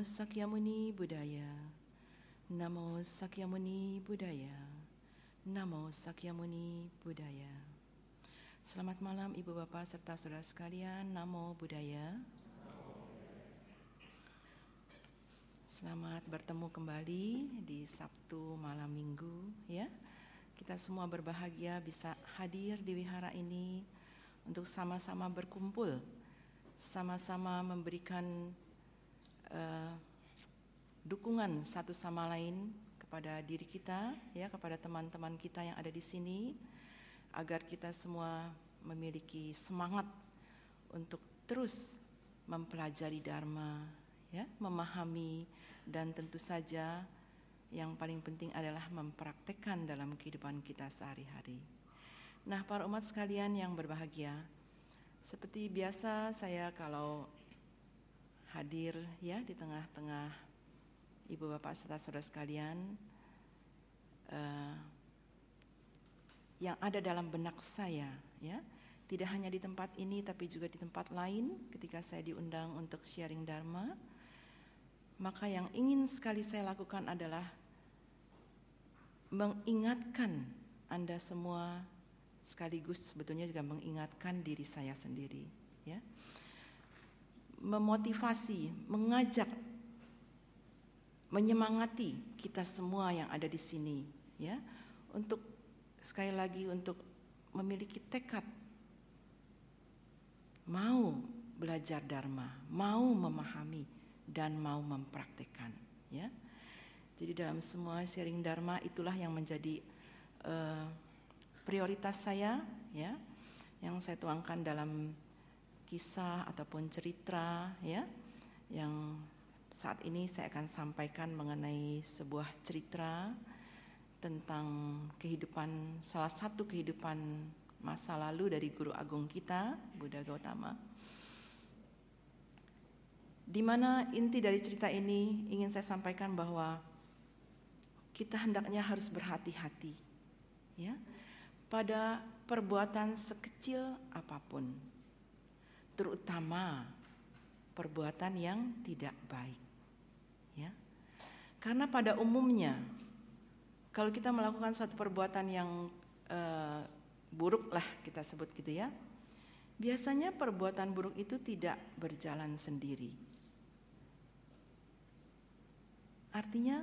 Sakyamuni Budaya. Namo Sakyamuni Budaya. Namo Sakyamuni Budaya. Selamat malam Ibu Bapak serta saudara sekalian. Namo Budaya. Selamat bertemu kembali di Sabtu malam Minggu ya. Kita semua berbahagia bisa hadir di wihara ini untuk sama-sama berkumpul, sama-sama memberikan uh, dukungan satu sama lain kepada diri kita, ya, kepada teman-teman kita yang ada di sini, agar kita semua memiliki semangat untuk terus mempelajari Dharma, ya, memahami dan tentu saja yang paling penting adalah mempraktekkan dalam kehidupan kita sehari-hari. Nah, para umat sekalian yang berbahagia, seperti biasa saya kalau hadir ya di tengah-tengah ibu bapak serta saudara sekalian uh, yang ada dalam benak saya ya. Tidak hanya di tempat ini tapi juga di tempat lain ketika saya diundang untuk sharing dharma maka yang ingin sekali saya lakukan adalah mengingatkan Anda semua sekaligus sebetulnya juga mengingatkan diri saya sendiri ya memotivasi mengajak menyemangati kita semua yang ada di sini ya. Untuk sekali lagi untuk memiliki tekad. Mau belajar dharma mau memahami dan mau mempraktekkan ya. Jadi dalam semua sharing dharma itulah yang menjadi uh, prioritas saya ya. Yang saya tuangkan dalam kisah ataupun cerita ya yang saat ini saya akan sampaikan mengenai sebuah cerita tentang kehidupan salah satu kehidupan masa lalu dari guru agung kita Buddha Gautama. Di mana inti dari cerita ini ingin saya sampaikan bahwa kita hendaknya harus berhati-hati ya pada perbuatan sekecil apa pun, terutama perbuatan yang tidak baik. Ya. Karena pada umumnya kalau kita melakukan suatu perbuatan yang uh, buruk lah kita sebut gitu ya, biasanya perbuatan buruk itu tidak berjalan sendiri. Artinya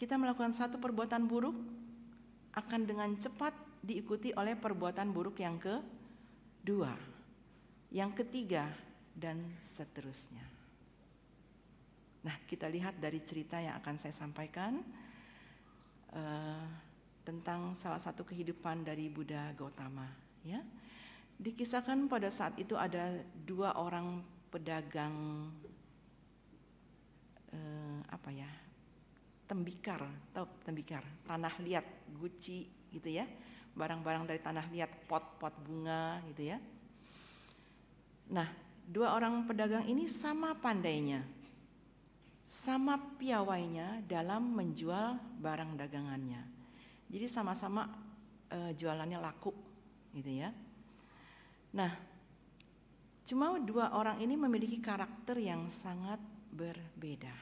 kita melakukan satu perbuatan buruk akan dengan cepat diikuti oleh perbuatan buruk yang kedua, yang ketiga, dan seterusnya. Nah, kita lihat dari cerita yang akan saya sampaikan uh, tentang salah satu kehidupan dari Buddha Gautama. Ya, dikisahkan pada saat itu ada dua orang pedagang uh, apa ya tembikar, tahu tembikar, tanah liat, guci gitu ya, barang-barang dari tanah liat, pot-pot bunga gitu ya. Nah, dua orang pedagang ini sama pandainya, sama piawainya dalam menjual barang dagangannya. Jadi sama-sama uh, jualannya laku gitu ya. Nah, cuma dua orang ini memiliki karakter yang sangat berbeda.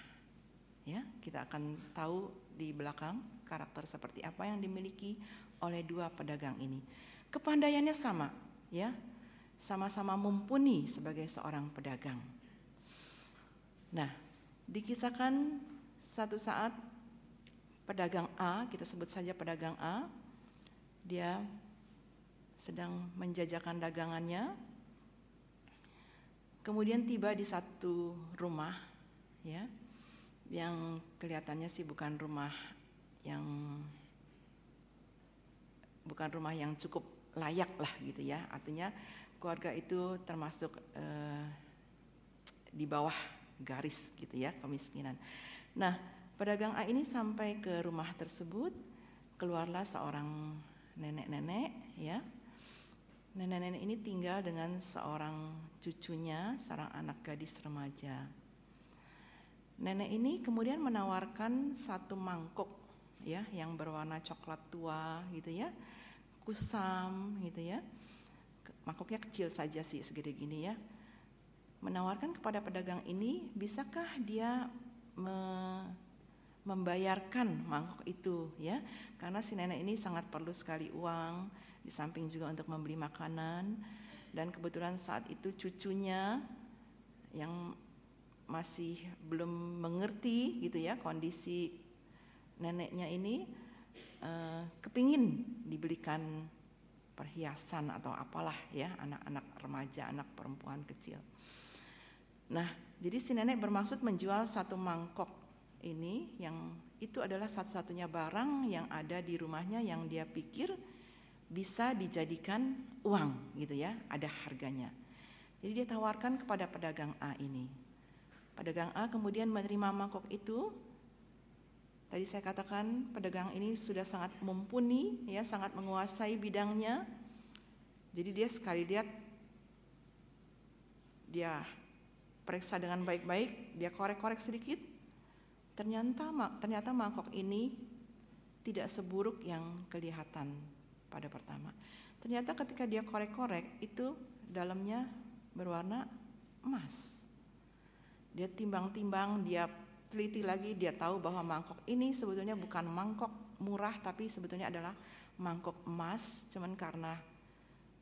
Ya, kita akan tahu di belakang karakter seperti apa yang dimiliki oleh dua pedagang ini. Kepandaiannya sama, ya. Sama-sama mumpuni sebagai seorang pedagang. Nah, dikisahkan satu saat pedagang A, kita sebut saja pedagang A, dia sedang menjajakan dagangannya. Kemudian tiba di satu rumah, ya, yang kelihatannya sih bukan rumah yang bukan rumah yang cukup layak lah gitu ya. Artinya keluarga itu termasuk uh, di bawah garis gitu ya kemiskinan. Nah, pedagang A ini sampai ke rumah tersebut, keluarlah seorang nenek-nenek ya. Nenek-nenek ini tinggal dengan seorang cucunya, seorang anak gadis remaja. Nenek ini kemudian menawarkan satu mangkuk ya yang berwarna coklat tua gitu ya, kusam gitu ya. Mangkoknya kecil saja sih segede gini ya. Menawarkan kepada pedagang ini, bisakah dia me membayarkan mangkok itu ya? Karena si nenek ini sangat perlu sekali uang, di samping juga untuk membeli makanan dan kebetulan saat itu cucunya yang masih belum mengerti gitu ya kondisi neneknya ini uh, kepingin dibelikan perhiasan atau apalah ya anak-anak remaja anak perempuan kecil. Nah jadi si nenek bermaksud menjual satu mangkok ini yang itu adalah satu-satunya barang yang ada di rumahnya yang dia pikir bisa dijadikan uang gitu ya ada harganya. Jadi dia tawarkan kepada pedagang A ini. Pedagang A kemudian menerima mangkok itu. Tadi saya katakan pedagang ini sudah sangat mumpuni, ya, sangat menguasai bidangnya. Jadi dia sekali lihat dia periksa dengan baik-baik, dia korek-korek sedikit. Ternyata ternyata mangkok ini tidak seburuk yang kelihatan pada pertama. Ternyata ketika dia korek-korek itu dalamnya berwarna emas. Dia timbang-timbang, dia teliti lagi, dia tahu bahwa mangkok ini sebetulnya bukan mangkok murah tapi sebetulnya adalah mangkok emas, cuman karena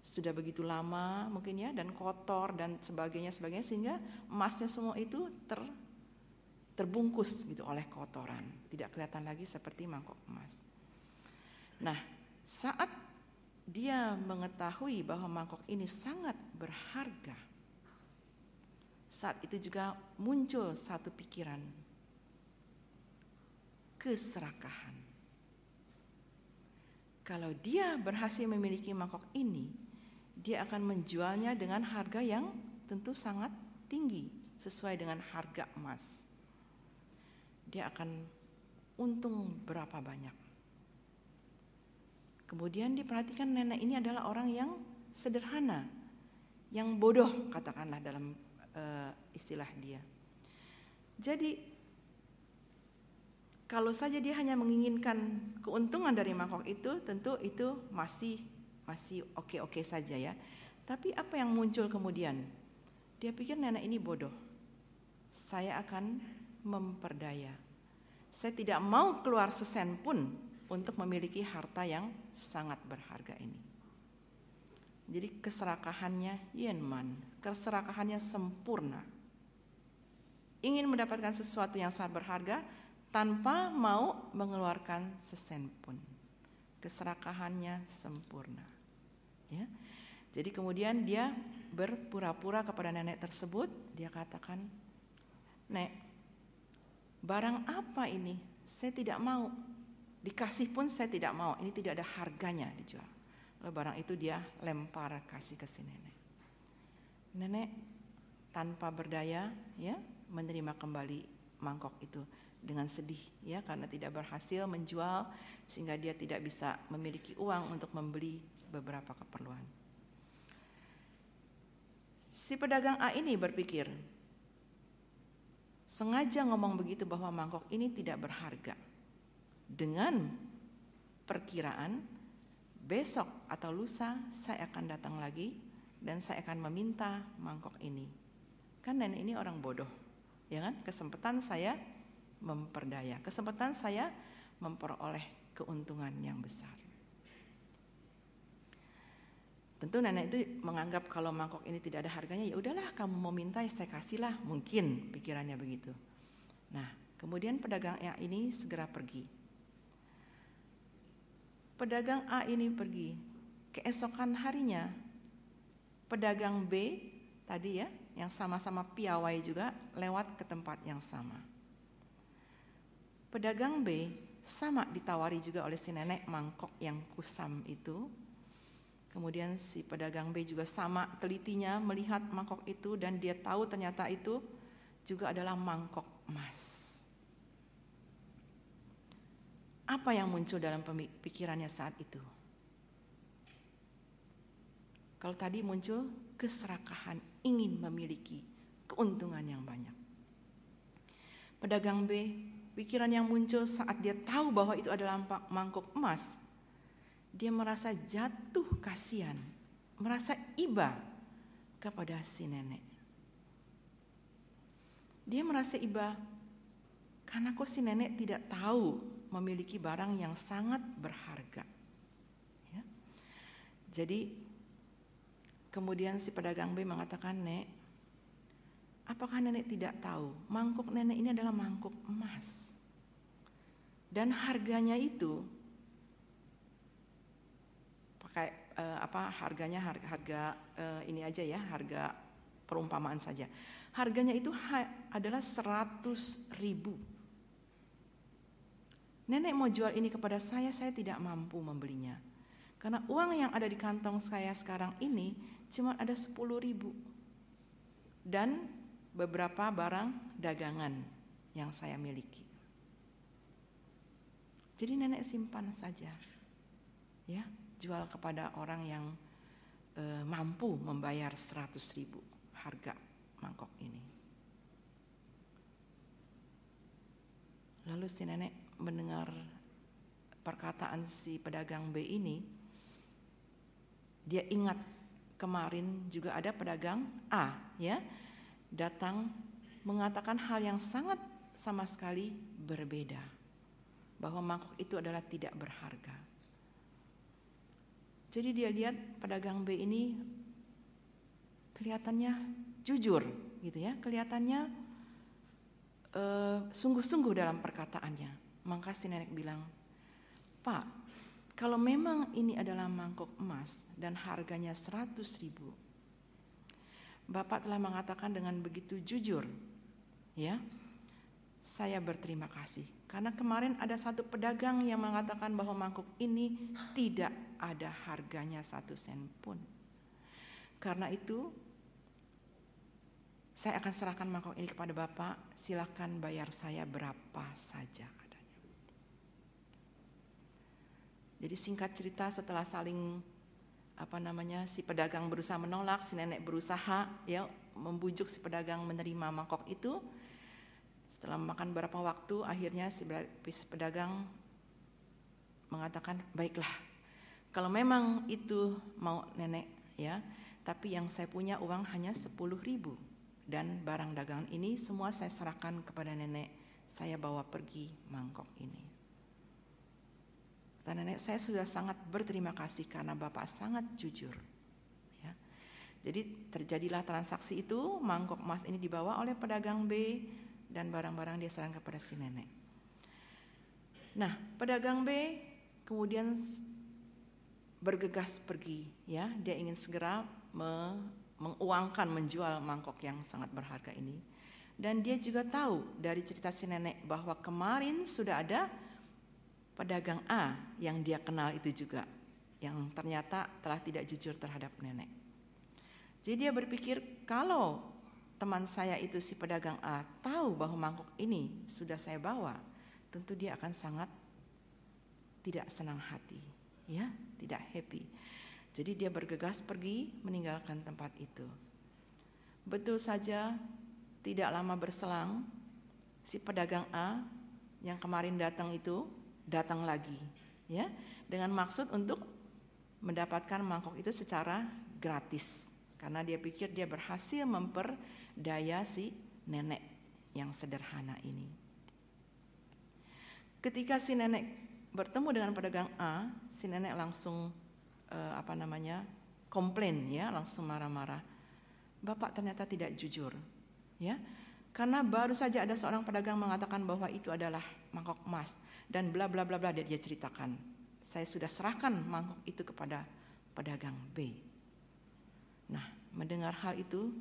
sudah begitu lama mungkin ya dan kotor dan sebagainya sebagainya sehingga emasnya semua itu ter terbungkus gitu oleh kotoran, tidak kelihatan lagi seperti mangkok emas. Nah, saat dia mengetahui bahwa mangkok ini sangat berharga. Saat itu juga muncul satu pikiran, keserakahan. Kalau dia berhasil memiliki mangkok ini, dia akan menjualnya dengan harga yang tentu sangat tinggi, sesuai dengan harga emas. Dia akan untung berapa banyak. Kemudian diperhatikan nenek ini adalah orang yang sederhana, yang bodoh katakanlah dalam uh, istilah dia. Jadi kalau saja dia hanya menginginkan keuntungan dari mangkok itu, tentu itu masih masih oke-oke saja ya. Tapi apa yang muncul kemudian? Dia pikir nenek ini bodoh. Saya akan memperdaya. Saya tidak mau keluar sesen pun untuk memiliki harta yang sangat berharga ini. Jadi keserakahannya Yenman, keserakahannya sempurna. Ingin mendapatkan sesuatu yang sangat berharga tanpa mau mengeluarkan sesen pun. Keserakahannya sempurna. Ya. Jadi kemudian dia berpura-pura kepada nenek tersebut, dia katakan, "Nek, barang apa ini? Saya tidak mau Dikasih pun saya tidak mau, ini tidak ada harganya dijual. Lalu barang itu dia lempar kasih ke si nenek. Nenek tanpa berdaya ya menerima kembali mangkok itu dengan sedih ya karena tidak berhasil menjual sehingga dia tidak bisa memiliki uang untuk membeli beberapa keperluan. Si pedagang A ini berpikir sengaja ngomong begitu bahwa mangkok ini tidak berharga dengan perkiraan besok atau lusa saya akan datang lagi dan saya akan meminta mangkok ini. Kan nenek ini orang bodoh, ya kan? Kesempatan saya memperdaya, kesempatan saya memperoleh keuntungan yang besar. Tentu nenek itu menganggap kalau mangkok ini tidak ada harganya, ya udahlah kamu mau minta ya saya kasihlah, mungkin pikirannya begitu. Nah, kemudian pedagang yang ini segera pergi Pedagang A ini pergi. Keesokan harinya, pedagang B tadi ya, yang sama-sama piawai juga lewat ke tempat yang sama. Pedagang B sama ditawari juga oleh si nenek mangkok yang kusam itu. Kemudian si pedagang B juga sama telitinya melihat mangkok itu dan dia tahu ternyata itu juga adalah mangkok emas. Apa yang muncul dalam pikirannya saat itu? Kalau tadi muncul keserakahan, ingin memiliki keuntungan yang banyak. Pedagang B, pikiran yang muncul saat dia tahu bahwa itu adalah mangkuk emas, dia merasa jatuh kasihan merasa iba kepada si nenek. Dia merasa iba karena kok si nenek tidak tahu memiliki barang yang sangat berharga. Ya. Jadi kemudian si pedagang B mengatakan, Nek, apakah nenek tidak tahu mangkuk nenek ini adalah mangkuk emas? Dan harganya itu pakai uh, apa harganya harga, harga uh, ini aja ya, harga perumpamaan saja. Harganya itu ha adalah 100 ribu. Nenek mau jual ini kepada saya, saya tidak mampu membelinya. Karena uang yang ada di kantong saya sekarang ini cuma ada 10 ribu. Dan beberapa barang dagangan yang saya miliki. Jadi nenek simpan saja. Ya, jual kepada orang yang e, mampu membayar 100 ribu harga mangkok ini. Lalu si nenek mendengar perkataan si pedagang B ini, dia ingat kemarin juga ada pedagang A ya datang mengatakan hal yang sangat sama sekali berbeda bahwa mangkok itu adalah tidak berharga. Jadi dia lihat pedagang B ini kelihatannya jujur gitu ya, kelihatannya eh, sungguh-sungguh dalam perkataannya. Maka si nenek bilang, Pak, kalau memang ini adalah mangkok emas dan harganya 100 ribu, Bapak telah mengatakan dengan begitu jujur, ya, saya berterima kasih karena kemarin ada satu pedagang yang mengatakan bahwa mangkuk ini tidak ada harganya satu sen pun. Karena itu saya akan serahkan mangkok ini kepada Bapak, silahkan bayar saya berapa saja. Jadi singkat cerita setelah saling apa namanya si pedagang berusaha menolak, si nenek berusaha ya membujuk si pedagang menerima mangkok itu, setelah makan beberapa waktu, akhirnya si pedagang mengatakan, baiklah, kalau memang itu mau nenek ya, tapi yang saya punya uang hanya 10 ribu dan barang dagangan ini semua saya serahkan kepada nenek. Saya bawa pergi mangkok ini. Dan nenek saya sudah sangat berterima kasih karena bapak sangat jujur. Ya. Jadi terjadilah transaksi itu, mangkok emas ini dibawa oleh pedagang B dan barang-barang dia serahkan kepada si nenek. Nah, pedagang B kemudian bergegas pergi, ya, dia ingin segera me, menguangkan menjual mangkok yang sangat berharga ini. Dan dia juga tahu dari cerita si nenek bahwa kemarin sudah ada pedagang A yang dia kenal itu juga yang ternyata telah tidak jujur terhadap nenek. Jadi dia berpikir kalau teman saya itu si pedagang A tahu bahwa mangkuk ini sudah saya bawa, tentu dia akan sangat tidak senang hati, ya, tidak happy. Jadi dia bergegas pergi meninggalkan tempat itu. Betul saja tidak lama berselang si pedagang A yang kemarin datang itu datang lagi, ya, dengan maksud untuk mendapatkan mangkok itu secara gratis karena dia pikir dia berhasil memper daya si nenek yang sederhana ini. Ketika si nenek bertemu dengan pedagang A, si nenek langsung uh, apa namanya komplain ya, langsung marah-marah. Bapak ternyata tidak jujur, ya, karena baru saja ada seorang pedagang mengatakan bahwa itu adalah mangkok emas dan bla bla bla bla dia ceritakan. Saya sudah serahkan mangkok itu kepada pedagang B. Nah, mendengar hal itu,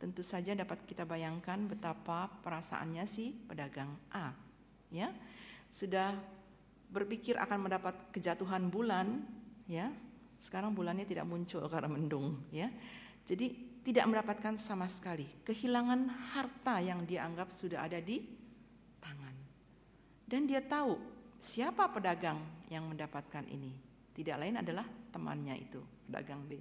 tentu saja dapat kita bayangkan betapa perasaannya si pedagang A. Ya, sudah berpikir akan mendapat kejatuhan bulan, ya. Sekarang bulannya tidak muncul karena mendung, ya. Jadi tidak mendapatkan sama sekali, kehilangan harta yang dia anggap sudah ada di tangan. Dan dia tahu siapa pedagang yang mendapatkan ini. Tidak lain adalah temannya itu, pedagang B.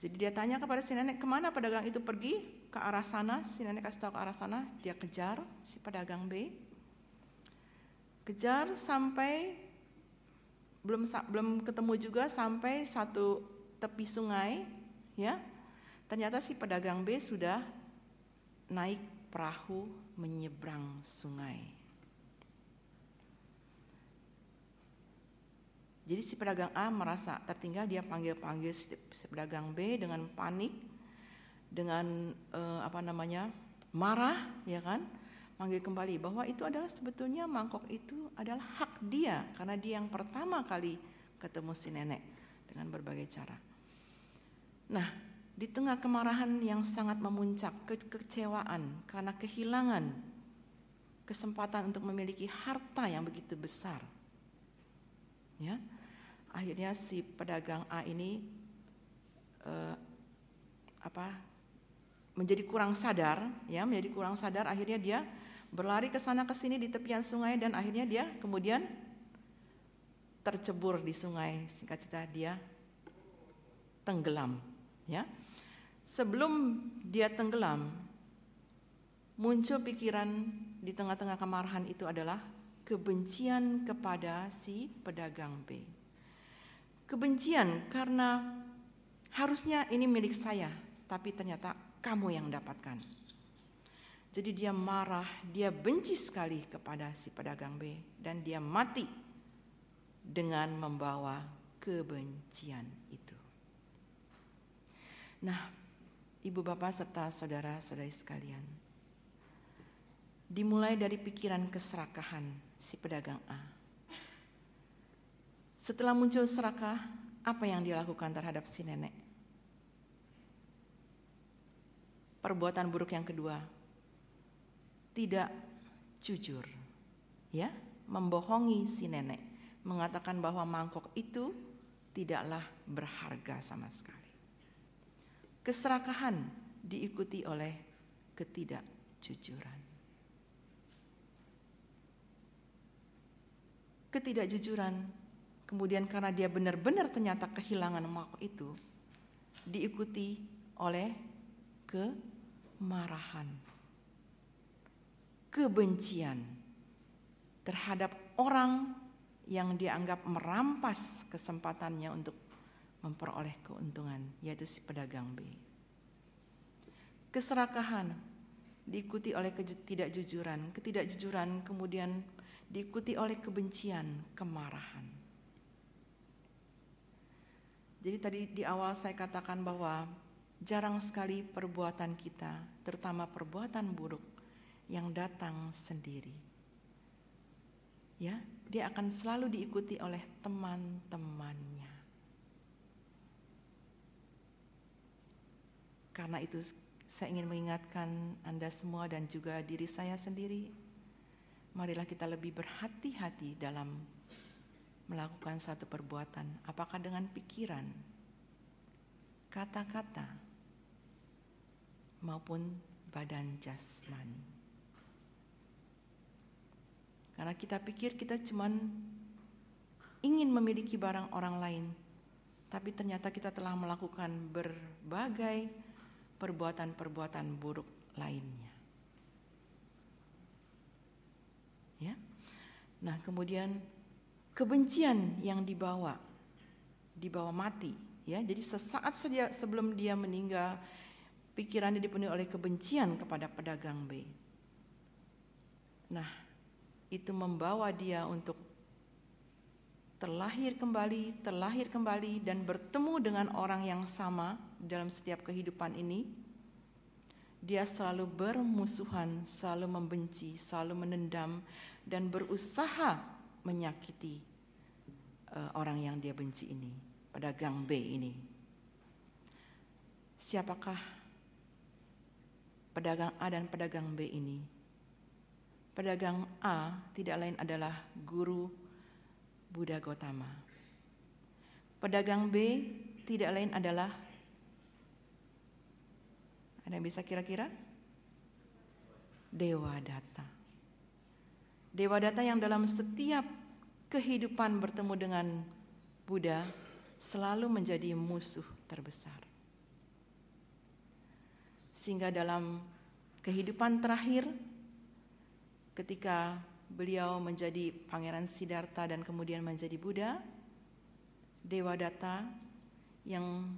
Jadi dia tanya kepada si nenek ke mana pedagang itu pergi ke arah sana. Si nenek kasih tahu ke arah sana. Dia kejar si pedagang B. Kejar sampai belum belum ketemu juga sampai satu tepi sungai, ya. Ternyata si pedagang B sudah naik perahu menyeberang sungai. Jadi si pedagang A merasa tertinggal, dia panggil-panggil si pedagang B dengan panik, dengan eh, apa namanya marah, ya kan? Manggil kembali bahwa itu adalah sebetulnya mangkok itu adalah hak dia karena dia yang pertama kali ketemu si nenek dengan berbagai cara. Nah, di tengah kemarahan yang sangat memuncak, kekecewaan karena kehilangan kesempatan untuk memiliki harta yang begitu besar. Ya. Akhirnya si pedagang A ini eh, apa menjadi kurang sadar, ya, menjadi kurang sadar akhirnya dia berlari ke sana ke sini di tepian sungai dan akhirnya dia kemudian tercebur di sungai. Singkat cerita dia tenggelam, ya. Sebelum dia tenggelam, muncul pikiran di tengah-tengah kemarahan itu adalah kebencian kepada si pedagang B. Kebencian karena harusnya ini milik saya, tapi ternyata kamu yang dapatkan. Jadi dia marah, dia benci sekali kepada si pedagang B dan dia mati dengan membawa kebencian itu. Nah, ibu bapak serta saudara-saudari sekalian. Dimulai dari pikiran keserakahan si pedagang A. Setelah muncul serakah, apa yang dilakukan terhadap si nenek? Perbuatan buruk yang kedua, tidak jujur, ya, membohongi si nenek, mengatakan bahwa mangkok itu tidaklah berharga sama sekali. Keserakahan diikuti oleh ketidakjujuran. Ketidakjujuran, kemudian karena dia benar-benar ternyata kehilangan mangkok itu, diikuti oleh kemarahan, kebencian terhadap orang yang dianggap merampas kesempatannya untuk memperoleh keuntungan, yaitu si pedagang B. Keserakahan diikuti oleh ketidakjujuran, ketidakjujuran kemudian diikuti oleh kebencian, kemarahan. Jadi tadi di awal saya katakan bahwa jarang sekali perbuatan kita, terutama perbuatan buruk yang datang sendiri. Ya, dia akan selalu diikuti oleh teman-temannya. Karena itu saya ingin mengingatkan Anda semua dan juga diri saya sendiri. Marilah kita lebih berhati-hati dalam melakukan satu perbuatan, apakah dengan pikiran, kata-kata, maupun badan jasmani. Karena kita pikir kita cuman ingin memiliki barang orang lain, tapi ternyata kita telah melakukan berbagai perbuatan-perbuatan buruk lainnya. Ya. Nah, kemudian kebencian yang dibawa dibawa mati, ya. Jadi sesaat sebelum dia meninggal, pikirannya dipenuhi oleh kebencian kepada pedagang B. Nah, itu membawa dia untuk terlahir kembali, terlahir kembali dan bertemu dengan orang yang sama dalam setiap kehidupan ini. Dia selalu bermusuhan, selalu membenci, selalu menendam dan berusaha menyakiti uh, orang yang dia benci ini, pedagang B ini. Siapakah pedagang A dan pedagang B ini? Pedagang A tidak lain adalah guru Buddha Gotama. Pedagang B tidak lain adalah ada yang bisa kira-kira? Dewa Data. Dewa Data yang dalam setiap kehidupan bertemu dengan Buddha selalu menjadi musuh terbesar. Sehingga dalam kehidupan terakhir ketika beliau menjadi Pangeran Siddhartha dan kemudian menjadi Buddha, Dewa Data yang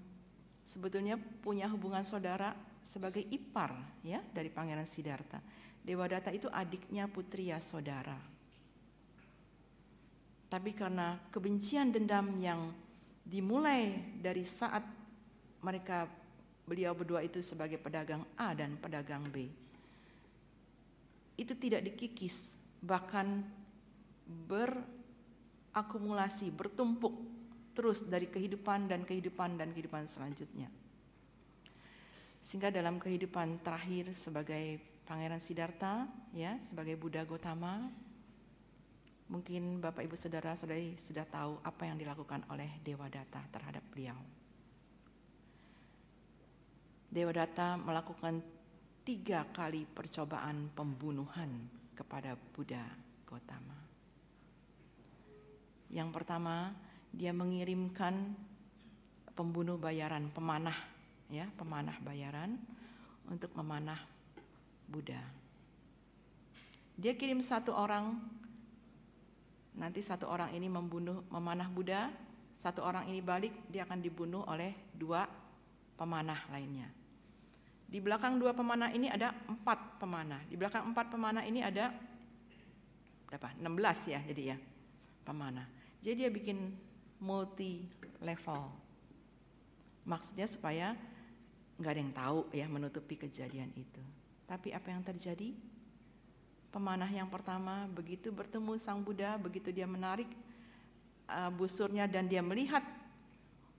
sebetulnya punya hubungan saudara sebagai ipar ya dari Pangeran Siddhartha. Dewadatta itu adiknya putri ya saudara. Tapi karena kebencian dendam yang dimulai dari saat mereka beliau berdua itu sebagai pedagang A dan pedagang B. Itu tidak dikikis, bahkan berakumulasi, bertumpuk terus dari kehidupan dan kehidupan dan kehidupan selanjutnya. Sehingga dalam kehidupan terakhir sebagai Pangeran Siddhartha, ya, sebagai Buddha Gotama, mungkin Bapak Ibu Saudara Saudari sudah tahu apa yang dilakukan oleh Dewa Data terhadap beliau. Dewadatta melakukan tiga kali percobaan pembunuhan kepada Buddha Gautama. Yang pertama, dia mengirimkan pembunuh bayaran, pemanah, ya, pemanah bayaran untuk memanah Buddha. Dia kirim satu orang, nanti satu orang ini membunuh, memanah Buddha, satu orang ini balik, dia akan dibunuh oleh dua pemanah lainnya. Di belakang dua pemanah ini ada empat pemanah. Di belakang empat pemanah ini ada berapa? 16 ya jadi ya pemanah. Jadi dia bikin multi level. Maksudnya supaya nggak ada yang tahu ya menutupi kejadian itu. Tapi apa yang terjadi? Pemanah yang pertama begitu bertemu Sang Buddha, begitu dia menarik uh, busurnya dan dia melihat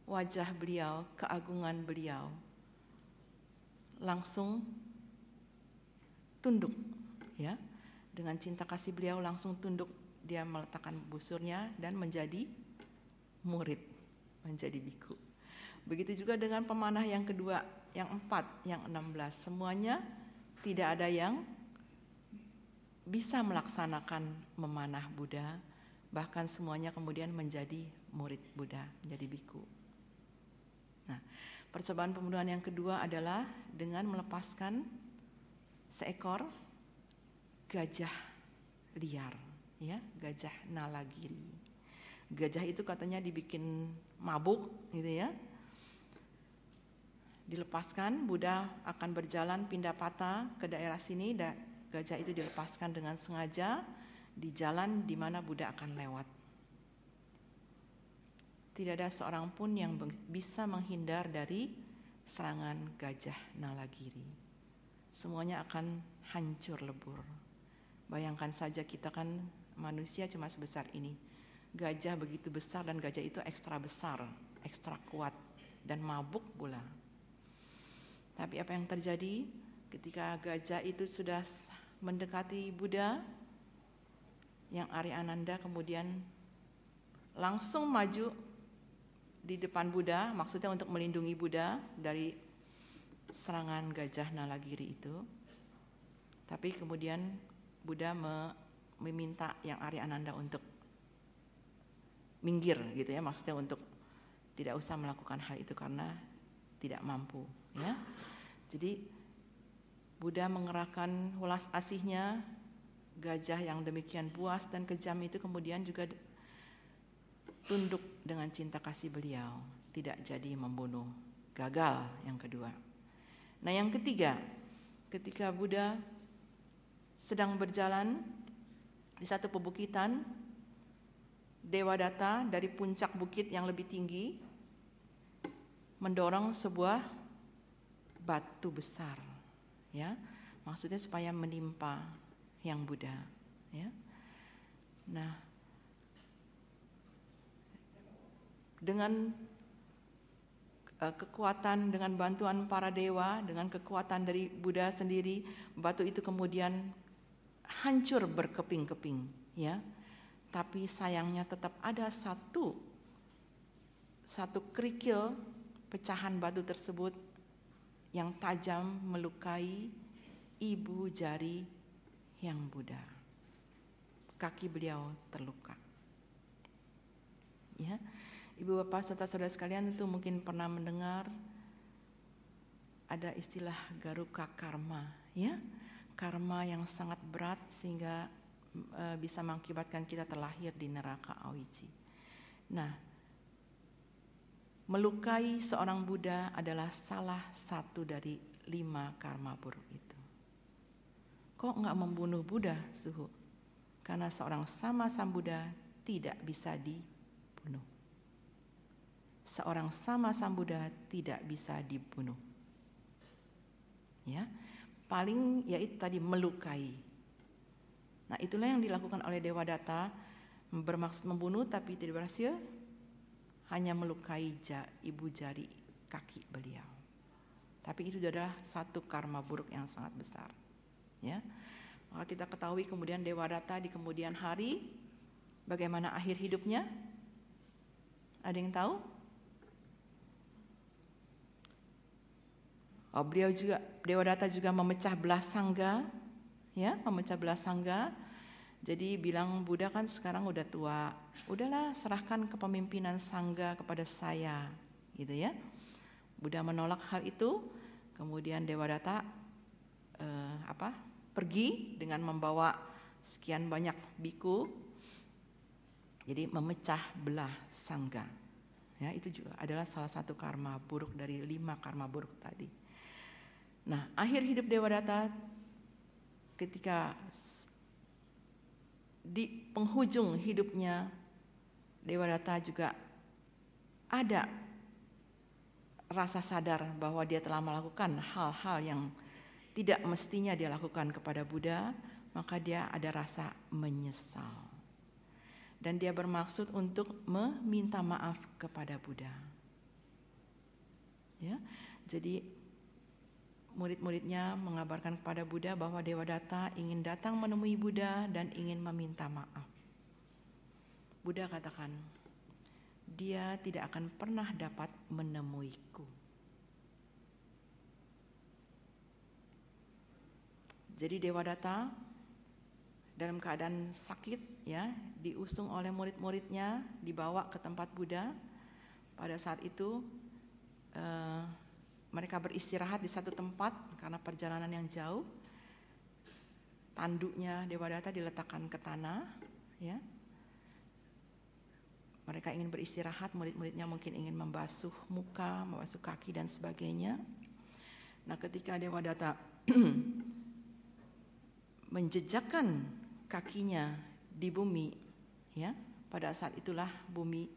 wajah beliau, keagungan beliau, langsung tunduk ya. Dengan cinta kasih beliau langsung tunduk dia meletakkan busurnya dan menjadi murid menjadi biku. Begitu juga dengan pemanah yang kedua yang empat yang enam belas. Semuanya tidak ada yang bisa melaksanakan memanah Buddha bahkan semuanya kemudian menjadi murid Buddha menjadi biku. Nah Percobaan pembunuhan yang kedua adalah dengan melepaskan seekor gajah liar, ya, gajah nalagiri. Gajah itu katanya dibikin mabuk gitu ya. Dilepaskan, Buddha akan berjalan pindah patah ke daerah sini gajah itu dilepaskan dengan sengaja di jalan di mana Buddha akan lewat. Tidak ada seorang pun yang bisa menghindar dari serangan gajah Nalagiri. Semuanya akan hancur lebur. Bayangkan saja kita kan manusia cuma sebesar ini. Gajah begitu besar dan gajah itu ekstra besar, ekstra kuat dan mabuk pula. Tapi apa yang terjadi ketika gajah itu sudah mendekati Buddha, yang Arya Ananda kemudian langsung maju di depan Buddha, maksudnya untuk melindungi Buddha dari serangan gajah Nalagiri itu. Tapi kemudian Buddha meminta yang Arya Ananda untuk minggir gitu ya, maksudnya untuk tidak usah melakukan hal itu karena tidak mampu ya. Jadi Buddha mengerahkan hulas asihnya gajah yang demikian puas dan kejam itu kemudian juga tunduk dengan cinta kasih beliau, tidak jadi membunuh. Gagal yang kedua. Nah, yang ketiga, ketika Buddha sedang berjalan di satu pebukitan, Dewa Data dari puncak bukit yang lebih tinggi mendorong sebuah batu besar, ya, maksudnya supaya menimpa yang Buddha, ya. Nah, dengan uh, kekuatan dengan bantuan para dewa, dengan kekuatan dari Buddha sendiri, batu itu kemudian hancur berkeping-keping, ya. Tapi sayangnya tetap ada satu satu kerikil pecahan batu tersebut yang tajam melukai ibu jari yang Buddha. Kaki beliau terluka. Ya. Ibu bapak serta saudara sekalian itu mungkin pernah mendengar ada istilah garuka karma, ya, karma yang sangat berat sehingga e, bisa mengakibatkan kita terlahir di neraka awiji. Nah, melukai seorang Buddha adalah salah satu dari lima karma buruk itu. Kok nggak membunuh Buddha, suhu? Karena seorang sama Sam Buddha tidak bisa dibunuh. Seorang sama Sam Buddha tidak bisa dibunuh. Ya, paling yaitu tadi melukai. Nah, itulah yang dilakukan oleh Dewa Data bermaksud membunuh tapi tidak berhasil hanya melukai ibu jari kaki beliau. Tapi itu adalah satu karma buruk yang sangat besar. Ya. Maka kita ketahui kemudian Dewa Data di kemudian hari bagaimana akhir hidupnya? Ada yang tahu? Oh, beliau juga Dewa Data juga memecah belah sangga, ya, memecah belah sangga. Jadi bilang Buddha kan sekarang udah tua, udahlah serahkan kepemimpinan sangga kepada saya, gitu ya. Buddha menolak hal itu, kemudian Dewa Data eh, apa pergi dengan membawa sekian banyak biku, jadi memecah belah sangga. Ya, itu juga adalah salah satu karma buruk dari lima karma buruk tadi. Nah, akhir hidup Dewa Data ketika di penghujung hidupnya Dewa Data juga ada rasa sadar bahwa dia telah melakukan hal-hal yang tidak mestinya dia lakukan kepada Buddha, maka dia ada rasa menyesal. Dan dia bermaksud untuk meminta maaf kepada Buddha. Ya. Jadi murid-muridnya mengabarkan kepada Buddha bahwa Dewa Data ingin datang menemui Buddha dan ingin meminta maaf. Buddha katakan, dia tidak akan pernah dapat menemuiku. Jadi Dewa Data dalam keadaan sakit ya diusung oleh murid-muridnya dibawa ke tempat Buddha. Pada saat itu uh, mereka beristirahat di satu tempat karena perjalanan yang jauh. Tanduknya Dewa Data diletakkan ke tanah, ya. Mereka ingin beristirahat, murid-muridnya mungkin ingin membasuh muka, membasuh kaki dan sebagainya. Nah, ketika Dewa Data menjejakkan kakinya di bumi, ya, pada saat itulah bumi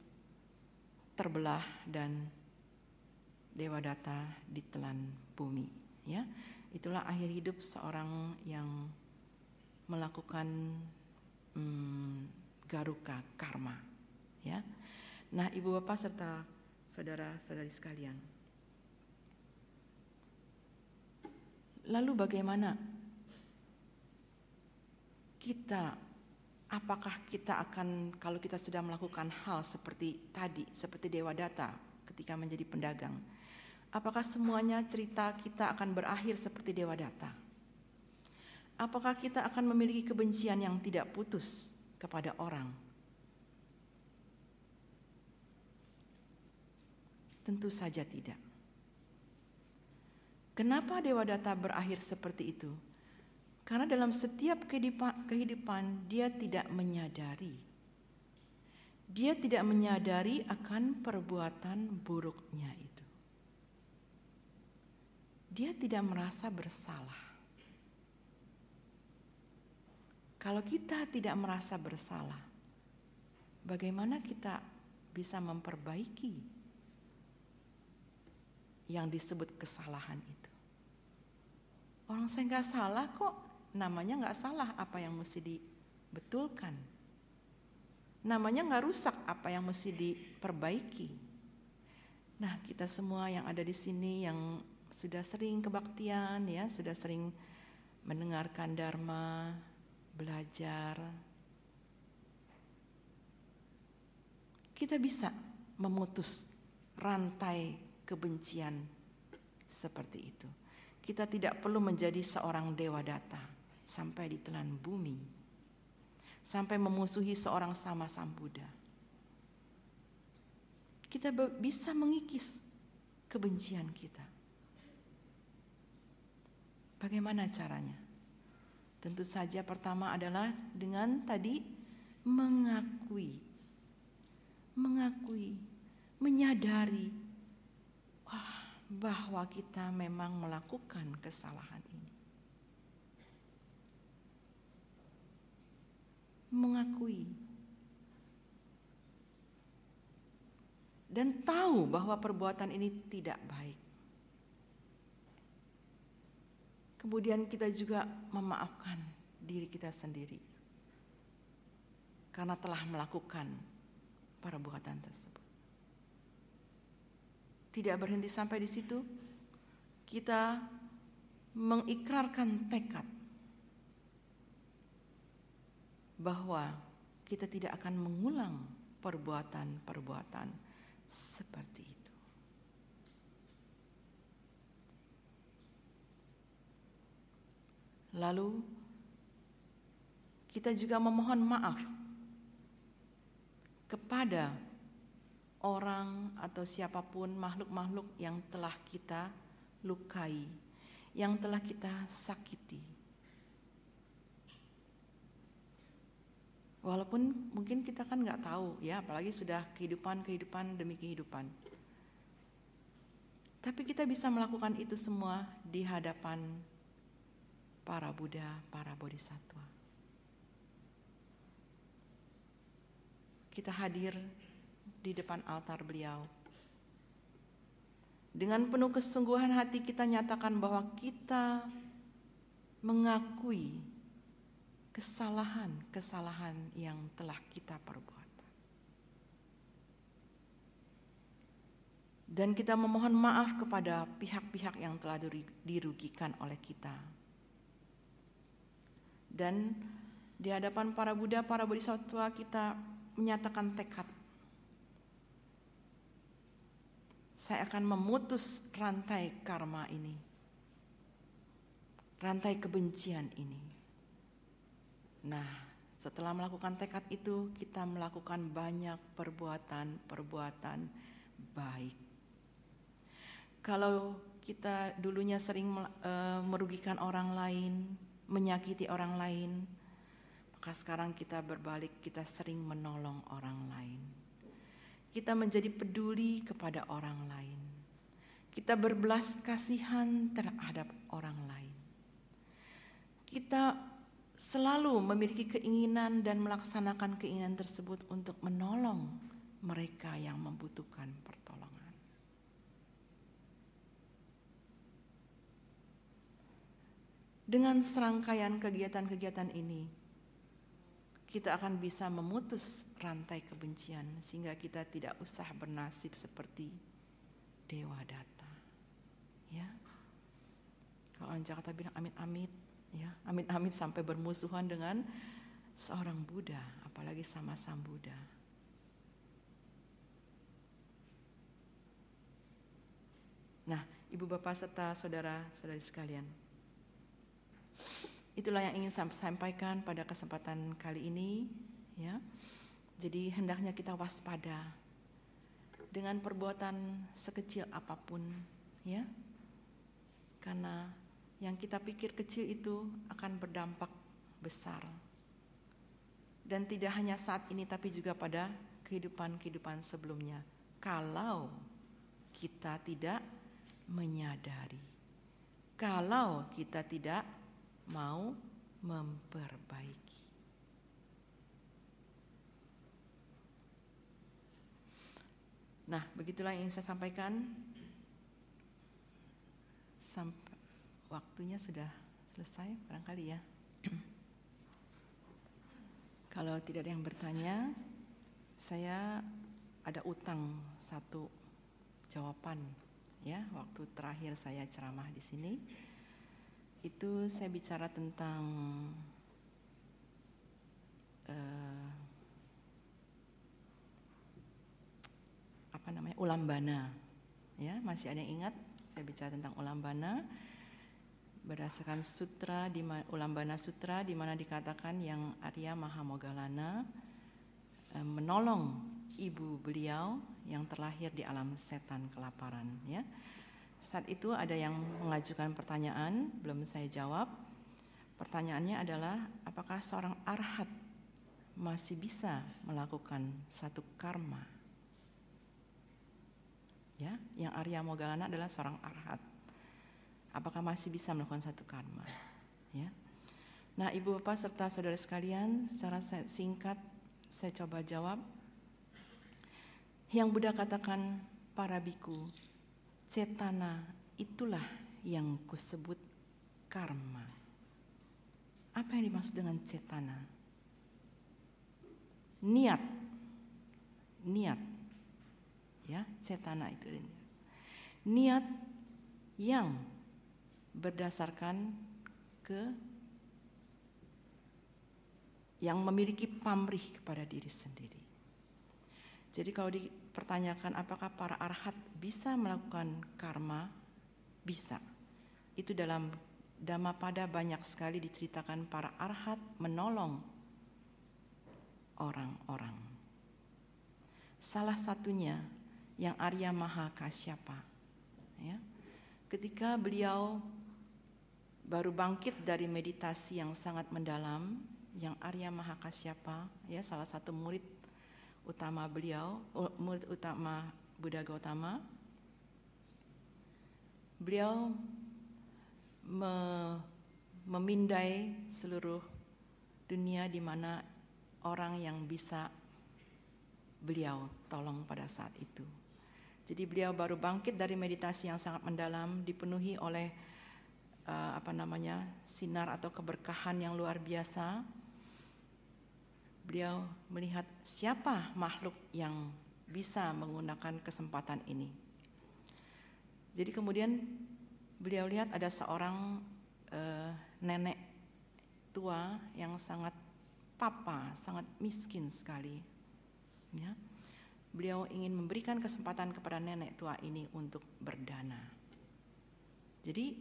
terbelah dan Dewa Data ditelan bumi. Ya, itulah akhir hidup seorang yang melakukan hmm, garuka karma. Ya, nah ibu bapak serta saudara-saudari sekalian. Lalu bagaimana kita apakah kita akan kalau kita sudah melakukan hal seperti tadi seperti dewa data ketika menjadi pedagang Apakah semuanya cerita kita akan berakhir seperti Dewa Data? Apakah kita akan memiliki kebencian yang tidak putus kepada orang? Tentu saja tidak. Kenapa Dewa Data berakhir seperti itu? Karena dalam setiap kehidupan, dia tidak menyadari. Dia tidak menyadari akan perbuatan buruknya itu dia tidak merasa bersalah. Kalau kita tidak merasa bersalah, bagaimana kita bisa memperbaiki yang disebut kesalahan itu? Orang saya nggak salah kok, namanya nggak salah apa yang mesti dibetulkan. Namanya nggak rusak apa yang mesti diperbaiki. Nah kita semua yang ada di sini yang sudah sering kebaktian ya, sudah sering mendengarkan dharma, belajar. Kita bisa memutus rantai kebencian seperti itu. Kita tidak perlu menjadi seorang dewa data sampai ditelan bumi. Sampai memusuhi seorang sama Sang Buddha. Kita bisa mengikis kebencian kita. Bagaimana caranya? Tentu saja pertama adalah dengan tadi mengakui. Mengakui, menyadari bahwa kita memang melakukan kesalahan ini. Mengakui dan tahu bahwa perbuatan ini tidak baik. Kemudian kita juga memaafkan diri kita sendiri karena telah melakukan perbuatan tersebut tidak berhenti sampai di situ. Kita mengikrarkan tekad bahwa kita tidak akan mengulang perbuatan-perbuatan seperti itu. Lalu kita juga memohon maaf kepada orang atau siapa pun makhluk-makhluk yang telah kita lukai, yang telah kita sakiti. Walaupun mungkin kita kan nggak tahu ya, apalagi sudah kehidupan-kehidupan demi kehidupan. Tapi kita bisa melakukan itu semua di hadapan para Buddha, para Bodhisattva. Kita hadir di depan altar beliau. Dengan penuh kesungguhan hati kita nyatakan bahwa kita mengakui kesalahan-kesalahan yang telah kita perbuat. Dan kita memohon maaf kepada pihak-pihak yang telah dirugikan oleh kita. Dan di hadapan para Buddha, para Bodhisattva kita menyatakan tekad saya akan memutus rantai karma ini, rantai kebencian ini. Nah, setelah melakukan tekad itu, kita melakukan banyak perbuatan-perbuatan baik. Kalau kita dulunya sering uh, merugikan orang lain, menyakiti orang lain, maka sekarang kita berbalik, kita sering menolong orang lain kita menjadi peduli kepada orang lain. Kita berbelas kasihan terhadap orang lain. Kita selalu memiliki keinginan dan melaksanakan keinginan tersebut untuk menolong mereka yang membutuhkan pertolongan. Dengan serangkaian kegiatan-kegiatan ini, kita akan bisa memutus rantai kebencian sehingga kita tidak usah bernasib seperti dewa data. Ya. Kalau orang Jakarta bilang amit-amit, ya, amit-amit sampai bermusuhan dengan seorang Buddha, apalagi sama sang Buddha. Nah, Ibu Bapak serta saudara-saudari sekalian, Itulah yang ingin saya sampaikan pada kesempatan kali ini, ya. Jadi hendaknya kita waspada dengan perbuatan sekecil apa pun, ya. Karena yang kita pikir kecil itu akan berdampak besar. Dan tidak hanya saat ini tapi juga pada kehidupan-kehidupan sebelumnya. Kalau kita tidak menyadari. Kalau kita tidak mau memperbaiki. Nah, begitulah yang saya sampaikan. Sampai waktunya sudah selesai, barangkali ya. Kalau tidak ada yang bertanya, saya ada utang satu jawaban ya waktu terakhir saya ceramah di sini itu saya bicara tentang uh, apa namanya ulambana ya masih ada yang ingat? Saya bicara tentang ulambana berdasarkan sutra di ulambana sutra di mana dikatakan yang Arya Mahamogalana uh, menolong ibu beliau yang terlahir di alam setan kelaparan ya saat itu ada yang mengajukan pertanyaan, belum saya jawab. Pertanyaannya adalah apakah seorang arhat masih bisa melakukan satu karma? Ya, yang Arya Mogalana adalah seorang arhat. Apakah masih bisa melakukan satu karma? Ya. Nah, Ibu Bapak serta saudara sekalian, secara singkat saya coba jawab. Yang Buddha katakan para biku, cetana itulah yang kusebut karma. Apa yang dimaksud dengan cetana? Niat. Niat. Ya, cetana itu niat yang berdasarkan ke yang memiliki pamrih kepada diri sendiri. Jadi kalau dipertanyakan apakah para arhat bisa melakukan karma? Bisa. Itu dalam Dhammapada banyak sekali diceritakan para arhat menolong orang-orang. Salah satunya yang Arya Maha Kasyapa. Ya. Ketika beliau baru bangkit dari meditasi yang sangat mendalam, yang Arya Maha Kasyapa, ya salah satu murid utama beliau, murid utama Buddha Gautama, beliau me, memindai seluruh dunia di mana orang yang bisa beliau tolong pada saat itu. Jadi beliau baru bangkit dari meditasi yang sangat mendalam, dipenuhi oleh uh, apa namanya sinar atau keberkahan yang luar biasa. Beliau melihat siapa makhluk yang bisa menggunakan kesempatan ini. Jadi kemudian beliau lihat ada seorang uh, nenek tua yang sangat papa, sangat miskin sekali. Ya. Beliau ingin memberikan kesempatan kepada nenek tua ini untuk berdana. Jadi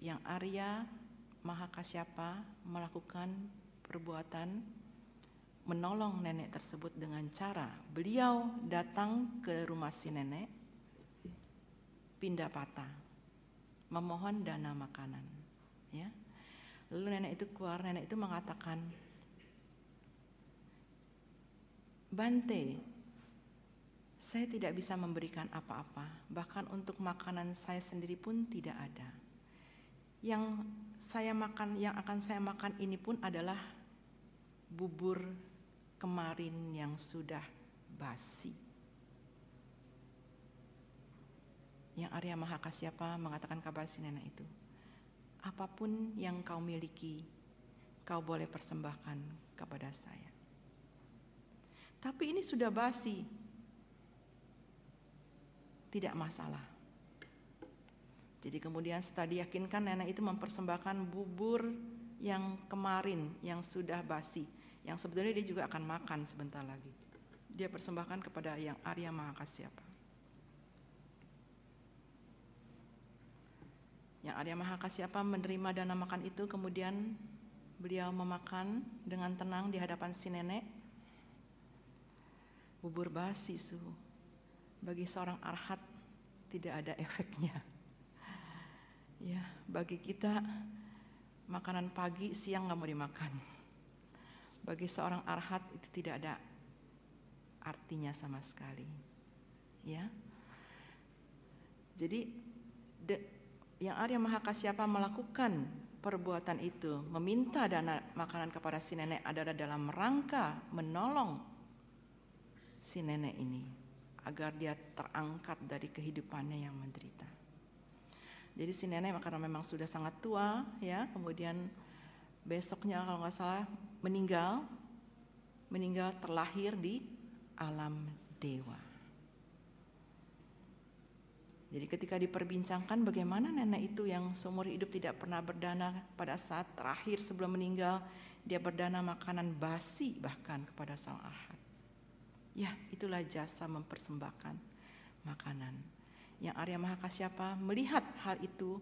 yang Arya Mahakasyapa melakukan perbuatan menolong nenek tersebut dengan cara beliau datang ke rumah si nenek pindah patah memohon dana makanan. Ya. Lalu nenek itu keluar, nenek itu mengatakan, Bante, saya tidak bisa memberikan apa-apa, bahkan untuk makanan saya sendiri pun tidak ada. Yang saya makan, yang akan saya makan ini pun adalah bubur kemarin yang sudah basi. yang Arya Mahakasyapa mengatakan kabar si nenek itu. Apa pun yang kau miliki, kau boleh persembahkan kepada saya. Tapi ini sudah basi. Tidak masalah. Jadi kemudian setelah diyakinkan nenek itu mempersembahkan bubur yang kemarin yang sudah basi, yang sebetulnya dia juga akan makan sebentar lagi. Dia persembahkan kepada yang Arya Mahakasyapa. Yang Arya Mahakasyapa menerima dana makan itu kemudian beliau memakan dengan tenang di hadapan si nenek. Bubur basi su. Bagi seorang arhat tidak ada efeknya. Ya, bagi kita makanan pagi siang nggak mau dimakan. Bagi seorang arhat itu tidak ada artinya sama sekali. Ya. Jadi de, yang Arya Mahakasyapa melakukan perbuatan itu, meminta dana makanan kepada si nenek adalah dalam rangka menolong si nenek ini agar dia terangkat dari kehidupannya yang menderita. Jadi si nenek karena memang sudah sangat tua ya, kemudian besoknya kalau nggak salah meninggal, meninggal terlahir di alam dewa. Jadi ketika diperbincangkan bagaimana nenek itu yang seumur hidup tidak pernah berdana pada saat terakhir sebelum meninggal dia berdana makanan basi bahkan kepada sang arhat. Ya itulah jasa mempersembahkan makanan. Yang Arya Mahakasyapa melihat hal itu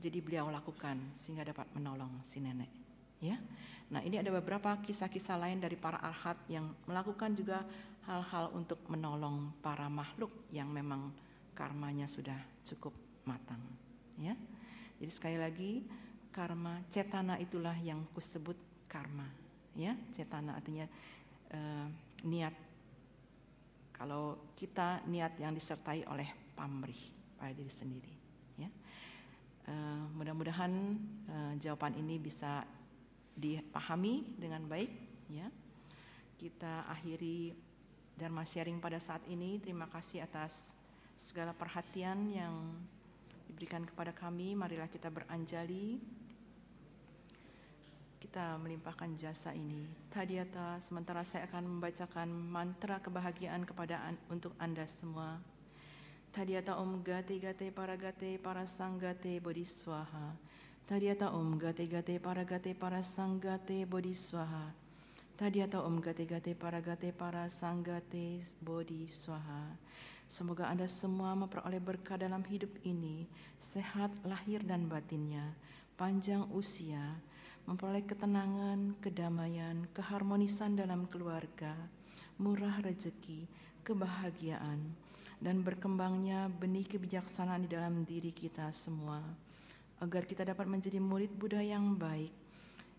jadi beliau lakukan sehingga dapat menolong si nenek. Ya, Nah ini ada beberapa kisah-kisah lain dari para arhat yang melakukan juga hal-hal untuk menolong para makhluk yang memang karmanya sudah cukup matang ya jadi sekali lagi karma cetana itulah yang kusebut karma ya cetana artinya uh, niat kalau kita niat yang disertai oleh pamrih pada diri sendiri. Ya. Uh, mudah-mudahan uh, jawaban ini bisa dipahami dengan baik. Ya. Kita akhiri Dharma sharing pada saat ini. Terima kasih atas segala perhatian yang diberikan kepada kami. Marilah kita beranjali kita melimpahkan jasa ini. Tadiata, sementara saya akan membacakan mantra kebahagiaan kepada an, untuk Anda semua. Tadiata Om Gate Gate Para Gate Para Sanggate Bodhiswaha. Tadiata Om Gate Gate Para Gate Para Sanggate Bodhiswaha. Tadiata Om Gate Gate Para Gate Para Sanggate Bodhiswaha. Semoga Anda semua memperoleh berkah dalam hidup ini, sehat lahir dan batinnya, panjang usia, memperoleh ketenangan, kedamaian, keharmonisan dalam keluarga, murah rezeki, kebahagiaan, dan berkembangnya benih kebijaksanaan di dalam diri kita semua, agar kita dapat menjadi murid Buddha yang baik,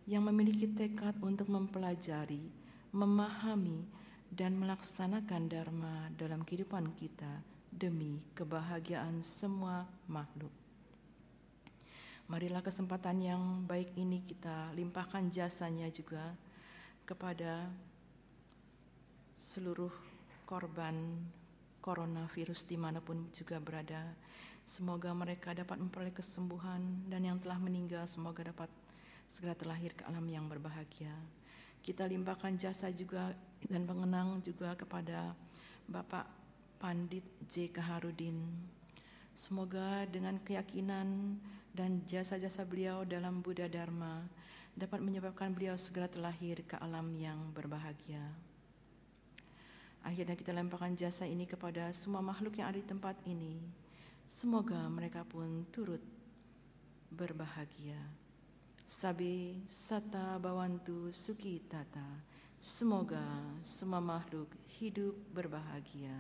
yang memiliki tekad untuk mempelajari, memahami, dan melaksanakan Dharma dalam kehidupan kita demi kebahagiaan semua makhluk. Marilah kesempatan yang baik ini kita limpahkan jasanya juga kepada seluruh korban coronavirus di mana pun juga berada. Semoga mereka dapat memperoleh kesembuhan dan yang telah meninggal semoga dapat segera terlahir ke alam yang berbahagia. Kita limpahkan jasa juga dan pengenang juga kepada Bapak Pandit J. Kaharudin. Semoga dengan keyakinan dan jasa-jasa beliau dalam Buddha Dharma dapat menyebabkan beliau segera terlahir ke alam yang berbahagia. Akhirnya kita lemparkan jasa ini kepada semua makhluk yang ada di tempat ini. Semoga mereka pun turut berbahagia. Sabi sata bawantu suki tata. Semoga semua makhluk hidup berbahagia.